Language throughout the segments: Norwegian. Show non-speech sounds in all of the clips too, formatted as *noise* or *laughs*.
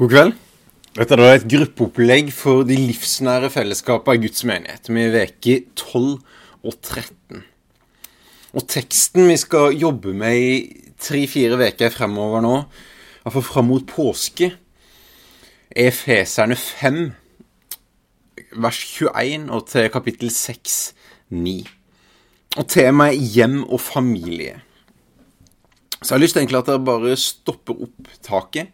God kveld. Dette er et gruppeopplegg for de livsnære fellesskapene i Guds menighet. Vi er i uke 12 og 13. Og teksten vi skal jobbe med i tre-fire uker fremover nå, iallfall fram mot påske, er Feserne 5, vers 21, og til kapittel 6, 9. Og temaet er hjem og familie. Så jeg har lyst til egentlig at dere bare stopper opptaket,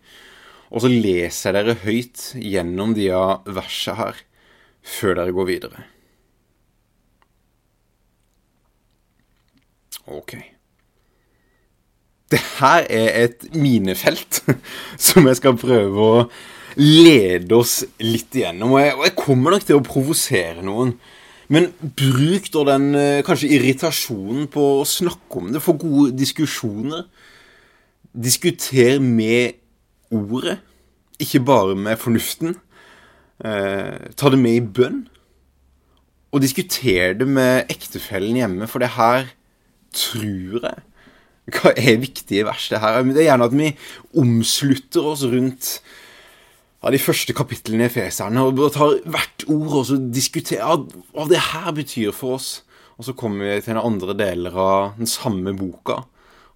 og så leser dere høyt gjennom de versene her før dere går videre. Ok. Det her er et minefelt *laughs* som jeg skal prøve å lede oss litt igjennom. Og jeg, og jeg kommer nok til å provosere noen. Men bruk da den kanskje irritasjonen på å snakke om det, få gode diskusjoner. Diskuter med ordet, ikke bare med fornuften. Eh, ta det med i bønn. Og diskuter det med ektefellen hjemme, for det her tror jeg hva er viktige vers. Det her Det er gjerne at vi omslutter oss rundt av de første kapitlene i Efeserne og tar hvert ord og så diskuterer hva det her betyr for oss. Og så kommer vi til den andre deler av den samme boka,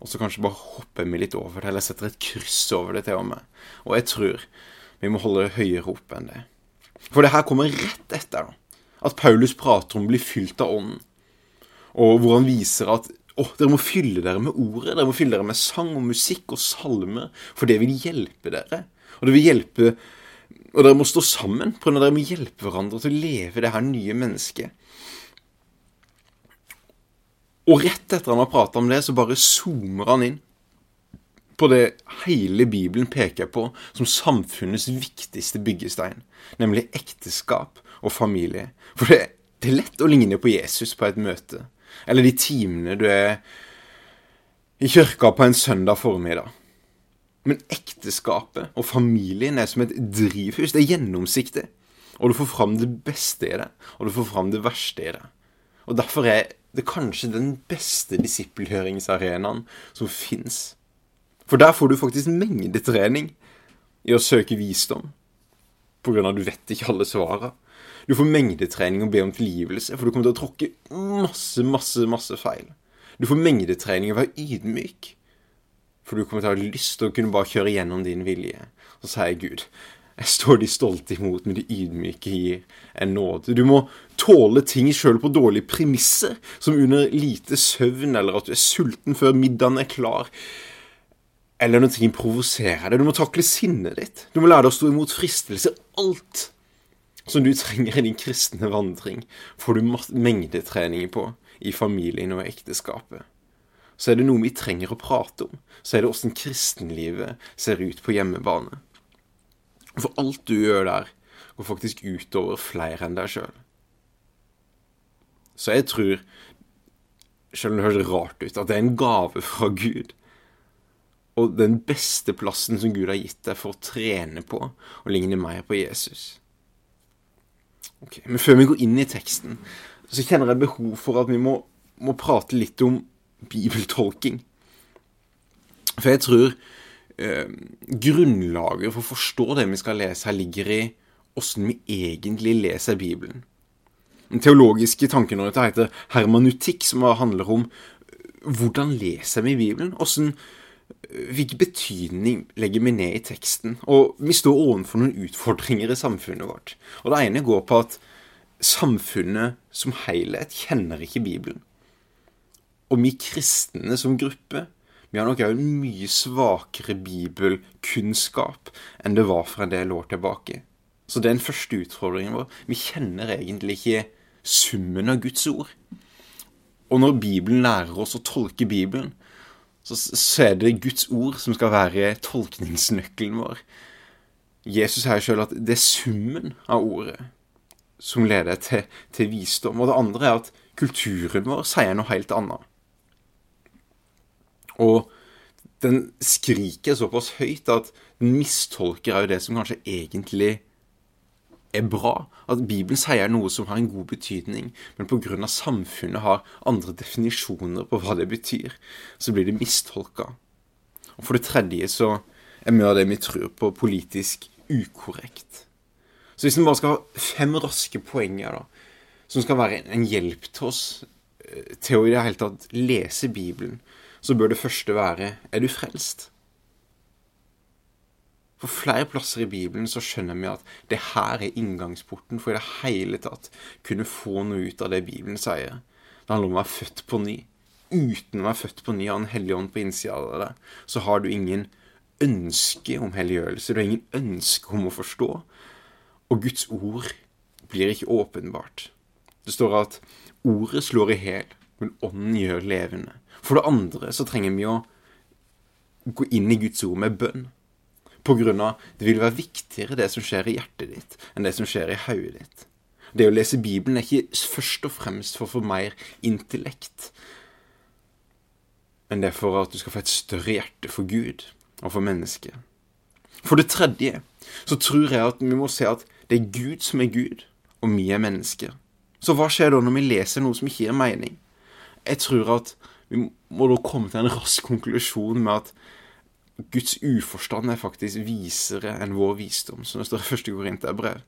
og så kanskje bare hopper vi litt over det, eller setter et kryss over det til og med. Og jeg tror vi må holde høyere opp enn det. For det her kommer rett etter da, at Paulus prater om å bli fylt av ånden. Og hvor han viser at å, dere må fylle dere med ordet. Dere må fylle dere med sang og musikk og salmer. For det vil hjelpe dere. Og det vil hjelpe Og dere må stå sammen på når dere må hjelpe hverandre til å leve det her nye mennesket. Og rett etter han har prata om det, så bare zoomer han inn på det hele Bibelen peker på som samfunnets viktigste byggestein, nemlig ekteskap og familie. For det, det er lett å ligne på Jesus på et møte, eller de timene du er i kirka på en søndag formiddag. Men ekteskapet og familien er som et drivhus. Det er gjennomsiktig. Og du får fram det beste i det, og du får fram det verste i det. Og Derfor er det kanskje den beste disippelhøringsarenaen som fins. For der får du faktisk mengdetrening i å søke visdom, på grunn av at du vet ikke alle svara. Du får mengdetrening å be om tilgivelse, for du kommer til å tråkke masse, masse, masse feil. Du får mengdetrening å være ydmyk, for du kommer til å ha lyst til å kunne bare kjøre gjennom din vilje. Så sier Gud, *laughs* står de stolte imot, men de ydmyke gir en nåde. Du må tåle ting sjøl på dårlige premisser, som under lite søvn, eller at du er sulten før middagen er klar. Eller når ting provoserer deg. Du må takle sinnet ditt. Du må lære deg å stå imot fristelse. Alt som du trenger i din kristne vandring, får du mengdetrening på i familien og ekteskapet. Så er det noe vi trenger å prate om. Så er det åssen kristenlivet ser ut på hjemmebane. For alt du gjør der, går faktisk utover flere enn deg sjøl. Så jeg tror, selv om det høres rart ut, at det er en gave fra Gud. Og den beste plassen som Gud har gitt deg for å trene på og ligne mer på Jesus. Ok, Men før vi går inn i teksten, så kjenner jeg behov for at vi må, må prate litt om bibeltolking. For jeg tror eh, grunnlaget for å forstå det vi skal lese her, ligger i åssen vi egentlig leser Bibelen. Den teologiske tanken det heter hermanutikk, som handler om eh, hvordan leser vi Bibelen? Hvordan, eh, hvilken betydning legger vi ned i teksten? Og vi står overfor noen utfordringer i samfunnet vårt. Og det ene går på at samfunnet som helhet kjenner ikke Bibelen. Og vi kristne som gruppe vi har nok òg en mye svakere bibelkunnskap enn det var for en del år tilbake. Så det er den første utfordringen vår. Vi kjenner egentlig ikke summen av Guds ord. Og når Bibelen lærer oss å tolke Bibelen, så, er det Guds ord som skal være tolkningsnøkkelen vår. Jesus sier sjøl at det er summen av ordet som leder til, til visdom. Og det andre er at kulturen vår sier noe helt annet. Og den skriker såpass høyt at den mistolker jo det som kanskje egentlig er bra. At Bibelen sier noe som har en god betydning, men pga. samfunnet har andre definisjoner på hva det betyr, så blir det mistolka. Og for det tredje så er mye av det vi tror på, politisk ukorrekt. Så hvis vi bare skal ha fem raske poenger da, som skal være en hjelp til oss eh, til å i det hele tatt lese Bibelen, så bør det første være er du frelst? For flere plasser i Bibelen så skjønner vi at det her er inngangsporten for i det hele tatt kunne få noe ut av det Bibelen sier. Det handler om å være født på ny. Uten å være født på ny av en hellig ånd på innsida av deg, så har du ingen ønske om helliggjørelse. Du har ingen ønske om å forstå. Og Guds ord blir ikke åpenbart. Det står at ordet slår i hæl, men ånden gjør levende. For det andre så trenger vi å gå inn i Guds ord med bønn. På grunn av det vil være viktigere det som skjer i hjertet ditt, enn det som skjer i hodet ditt. Det å lese Bibelen er ikke først og fremst for å få mer intellekt, men det er for at du skal få et større hjerte for Gud og for mennesket. For det tredje så tror jeg at vi må se at det er Gud som er Gud, og vi er mennesker. Så hva skjer da når vi leser noe som ikke gir mening? Jeg tror at vi må da komme til en rask konklusjon med at Guds uforstand er faktisk visere enn vår visdom, som det står i første Korinterbrev.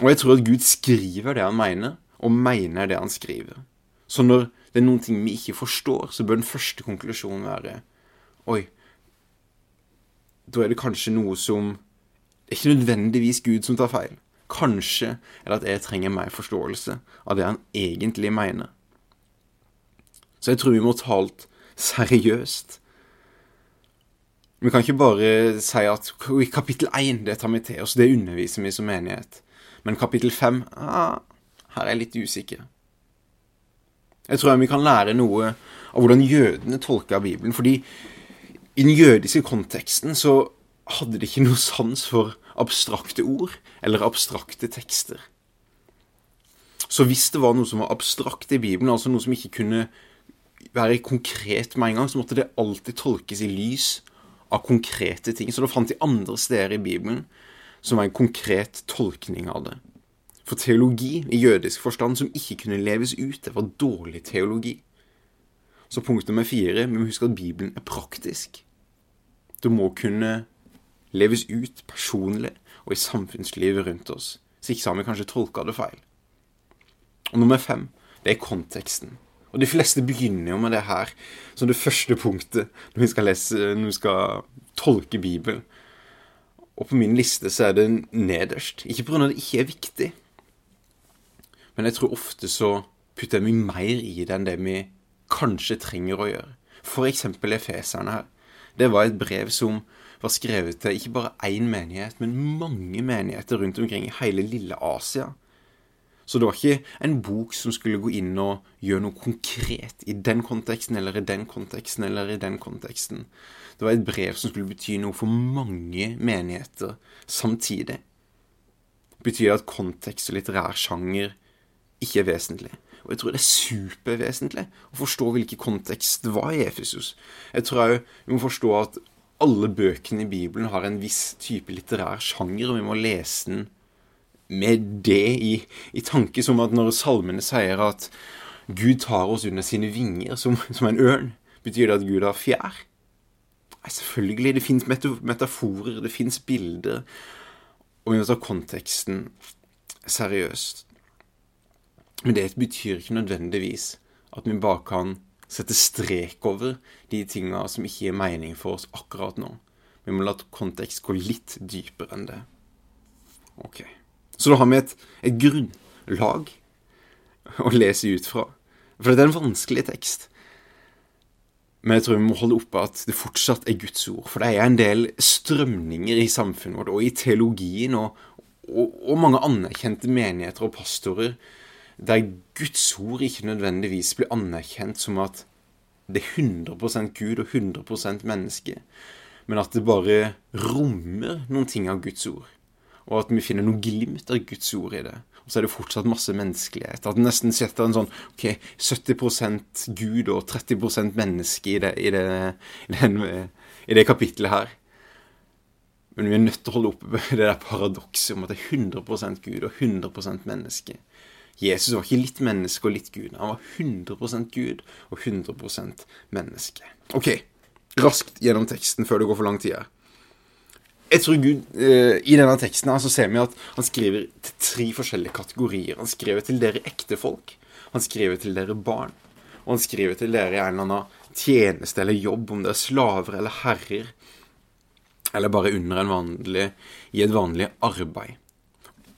Og jeg tror at Gud skriver det han mener, og mener det han skriver. Så når det er noen ting vi ikke forstår, så bør den første konklusjonen være Oi, da er det kanskje noe som Det er ikke nødvendigvis Gud som tar feil. Kanskje er det at jeg trenger mer forståelse av det han egentlig mener. Så jeg tror vi må ta alt seriøst vi kan ikke bare si at i kapittel 1 det tar vi til oss, det underviser vi som menighet. Men kapittel 5 ah, her er jeg litt usikker. Jeg tror vi kan lære noe av hvordan jødene tolka Bibelen. Fordi i den jødiske konteksten så hadde de ikke noe sans for abstrakte ord eller abstrakte tekster. Så hvis det var noe som var abstrakt i Bibelen, altså noe som ikke kunne være konkret med en gang, så måtte det alltid tolkes i lys av konkrete ting. Så da fant de andre steder i Bibelen som var en konkret tolkning av det. For teologi i jødisk forstand som ikke kunne leves ut, det var dårlig teologi. Så punkt nummer fire vi må huske at Bibelen er praktisk. Det må kunne leves ut personlig og i samfunnslivet rundt oss. Så ikke så vi kanskje tolka det feil. Og nummer fem, det er konteksten. Og de fleste begynner jo med det her som det første punktet når vi skal lese, når vi skal tolke Bibelen. Og på min liste så er det nederst. Ikke pga. det ikke er viktig, men jeg tror ofte så putter vi mer i det enn det vi kanskje trenger å gjøre. Eksempel Efeserne her. Det var et brev som var skrevet til ikke bare én menighet, men mange menigheter rundt omkring i hele lille Asia. Så det var ikke en bok som skulle gå inn og gjøre noe konkret i den konteksten eller i den konteksten eller i den konteksten. Det var et brev som skulle bety noe for mange menigheter samtidig. Betyr at kontekst og litterær sjanger ikke er vesentlig. Og jeg tror det er supervesentlig å forstå hvilken kontekst det var i Efesus. Jeg tror òg vi må forstå at alle bøkene i Bibelen har en viss type litterær sjanger, og vi må lese den med det i, i tanke, som at når salmene sier at Gud tar oss under sine vinger som, som en ørn, betyr det at Gud har fjær? Nei, selvfølgelig. Det fins metaforer, det fins bilder. Og vi må ta konteksten seriøst. Men det betyr ikke nødvendigvis at vi bare kan sette strek over de tinga som ikke gir mening for oss akkurat nå. Vi må la kontekst gå litt dypere enn det. Ok. Så da har vi et, et grunnlag å lese ut fra. For det er en vanskelig tekst. Men jeg tror vi må holde oppe at det fortsatt er Guds ord. For det er en del strømninger i samfunnet vårt, og i teologien, og, og, og mange anerkjente menigheter og pastorer, der Guds ord ikke nødvendigvis blir anerkjent som at det er 100% Gud og 100% menneske, men at det bare rommer noen ting av Guds ord og at vi finner noe glimt av Guds ord i det. Og så er det fortsatt masse menneskelighet. At det nesten setter en sånn ok, 70% Gud og 30% menneske i det, i, det, i, den, i det kapittelet her. Men vi er nødt til å holde oppe *laughs* det der paradokset om at det er 100% Gud og 100% menneske. Jesus var ikke litt menneske og litt Gud. Han var 100% Gud og 100% menneske. Ok, raskt gjennom teksten før det går for lang tid her. Jeg tror Gud, eh, I denne teksten her så ser vi at han skriver til tre forskjellige kategorier. Han skriver til dere ektefolk, han skriver til dere barn, og han skriver til dere i en eller annen tjeneste eller jobb, om det er slaver eller herrer, eller bare under en vanlig, i et vanlig arbeid.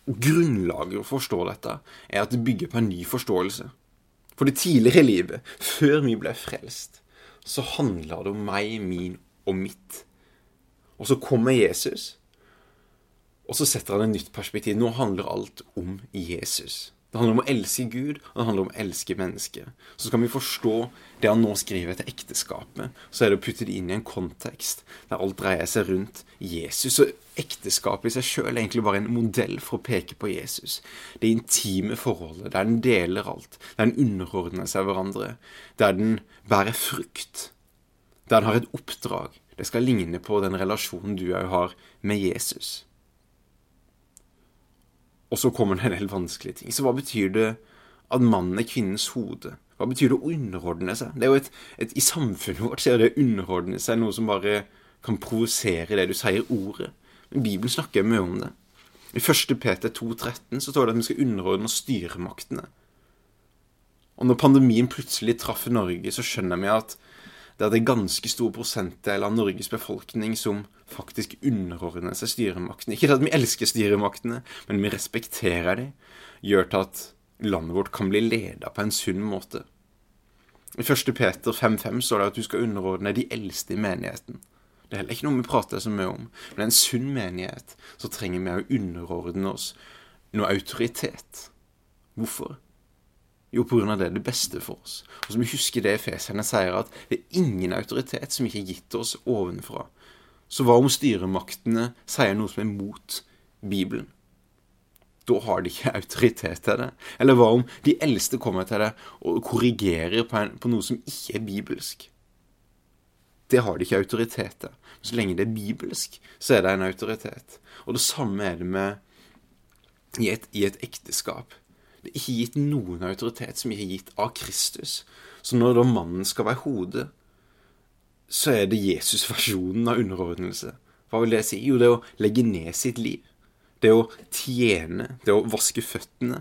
Grunnlaget for å forstå dette er at det bygger på en ny forståelse. For det tidligere i livet, før vi ble frelst, så handla det om meg, min og mitt. Og så kommer Jesus, og så setter han et nytt perspektiv. Nå handler alt om Jesus. Det handler om å elske Gud, og det handler om å elske mennesker. Så skal vi forstå det han nå skriver til ekteskapet, så er det å putte det inn i en kontekst der alt dreier seg rundt Jesus. Og ekteskapet i seg sjøl er egentlig bare en modell for å peke på Jesus. Det intime forholdet, der den deler alt, der den underordner seg hverandre, der den bærer frukt, der den har et oppdrag. Det skal ligne på den relasjonen du òg har med Jesus. Og så kommer det en del vanskelig ting. Så hva betyr det at mannen er kvinnens hode? Hva betyr det å underordne seg? Det er jo et, et, I samfunnet vårt er det å underordne seg noe som bare kan provosere det du sier ordet. Men Bibelen snakker mye om det. I 1. Peter 2,13 så står det at vi skal underordne oss styremaktene. Og når pandemien plutselig traff Norge, så skjønner vi at det er det ganske stor prosentdel av Norges befolkning som faktisk underordner seg styremaktene. Ikke at vi elsker styremaktene, men vi respekterer dem. Gjør til at landet vårt kan bli leda på en sunn måte. I 1. Peter 5.5 står det at du skal underordne de eldste i menigheten. Det er heller ikke noe vi prater så mye om. Men en sunn menighet så trenger vi å underordne oss noe autoritet. Hvorfor? Jo, pga. det er det beste for oss. Og så må vi huske det Efeserne sier, at det er ingen autoritet som ikke er gitt oss ovenfra. Så hva om styremaktene sier noe som er mot Bibelen? Da har de ikke *laughs* autoritet til det. Eller hva om de eldste kommer til det og korrigerer på, en, på noe som ikke er bibelsk? Det har de ikke autoritet til. Men så lenge det er bibelsk, så er det en autoritet. Og det samme er det med i et, i et ekteskap. Er ikke gitt noen autoritet som er gitt av Kristus. Så når da mannen skal være hodet, så er det Jesus-versjonen *laughs* av underordnelse. Hva vil det si? Jo, det er å legge ned sitt liv. Det er å tjene. Det er å vaske føttene.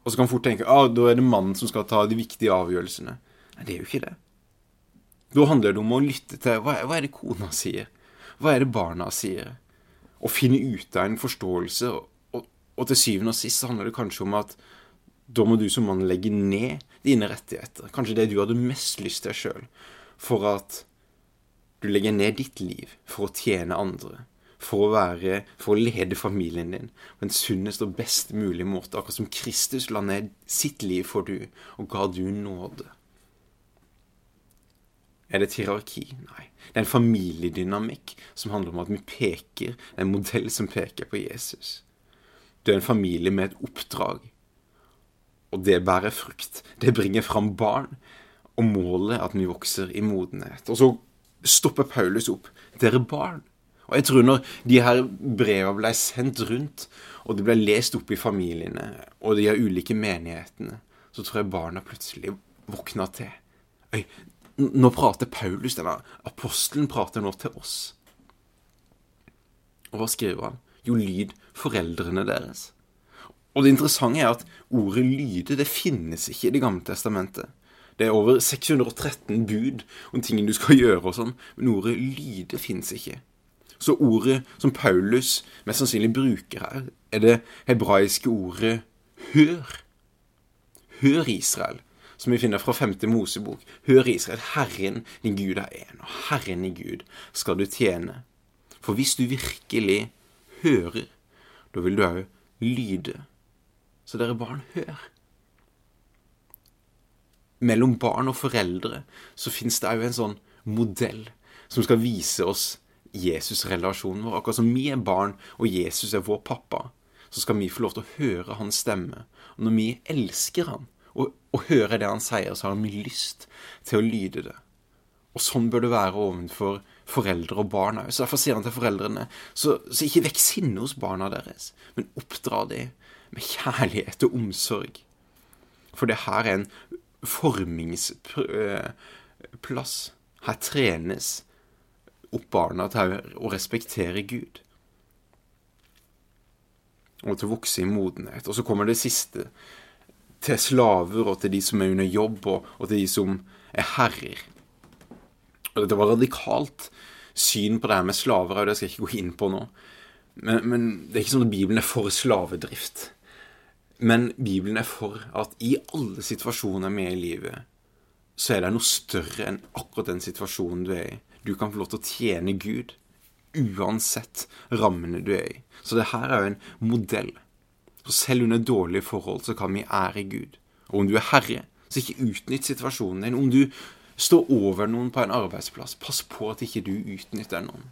Og så kan man fort tenke ah, da er det mannen som skal ta de viktige avgjørelsene. Nei, det er jo ikke det. Da handler det om å lytte til hva, hva er det kona sier? Hva er det barna sier? Å finne ut av en forståelse og til syvende og sist så handler det kanskje om at da må du som mann legge ned dine rettigheter. Kanskje det du hadde mest lyst til sjøl. For at du legger ned ditt liv for å tjene andre. For å være, for å lede familien din på en sunnest og best mulig måte. Akkurat som Kristus la ned sitt liv for du, og ga du nåde. Er det et hierarki? Nei. Det er en familiedynamikk som handler om at vi peker, det er en modell som peker på Jesus. Du er en familie med et oppdrag. Og det bærer frukt. Det bringer fram barn. Og målet er at vi vokser i modenhet. Og så stopper Paulus opp. Dere barn. Og jeg tror når de her brevene ble sendt rundt, og det ble lest opp i familiene og de her ulike menighetene, så tror jeg barna plutselig våkna til. Øy, nå prater Paulus, denne apostelen, prater nå til oss. Og hva skriver han? Jo, lyd foreldrene deres. Og det interessante er at ordet lyde det finnes ikke i Det gamle testamentet. Det er over 613 bud om ting du skal *laughs* gjøre og sånn, men ordet lyde finnes ikke. Så ordet som Paulus mest sannsynlig bruker her, er det hebraiske ordet hør. Hør Israel, som vi finner fra 5. Mosebok. Hør Israel, Herren din Gud er en, og Herren din Gud skal du tjene. For hvis du virkelig hører, da vil du òg lyde. Så dere barn, hør. Mellom barn og foreldre så fins det òg en sånn modell som skal vise oss Jesus-relasjonen vår. Akkurat som vi er barn, og Jesus er vår pappa, så skal vi få lov til å høre hans stemme. Og når vi elsker han, og, og hører det han sier, så har vi lyst til å lyde det. Og sånn bør det være ovenfor foreldre og barn òg. Så derfor sier han til foreldrene så, så ikke vekk sinne hos barna deres, men oppdra dem med kjærlighet og omsorg. For det her er en formingsplass. Her trenes opp barna til å respektere Gud. Og til å vokse i modenhet. Og så kommer det siste til slaver og til de som er under jobb, og, og til de som er herrer. Og Det var radikalt syn på det her med slaver, og det skal jeg ikke gå inn på nå. Men, men det er ikke sånn at Bibelen er for slavedrift. Men Bibelen er for at i alle situasjoner vi er i livet, så er det noe større enn akkurat den situasjonen du er i. Du kan få lov til å tjene Gud uansett rammene du er i. Så det her er jo en modell. For selv under dårlige forhold så kan vi ære Gud. Og om du er herre, så ikke utnytt situasjonen din. Om du står over noen på en arbeidsplass, pass på at ikke du utnytter noen.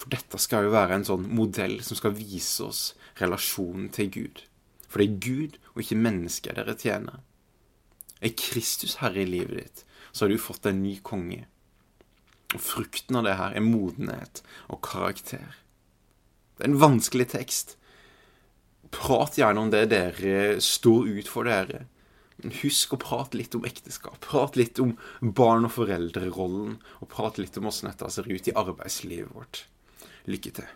For dette skal jo være en sånn modell som skal vise oss relasjonen til Gud. For det er Gud og ikke mennesker dere tjener. Er Kristus herre i livet ditt, så har du fått en ny konge. Og frukten av det her er modenhet og karakter. Det er en vanskelig tekst. Prat gjerne om det dere står ut for dere. Husk å prate litt om ekteskap. Prate litt om barn- og foreldrerollen. Og prate litt om åssen dette ser ut i arbeidslivet vårt. Lykke til.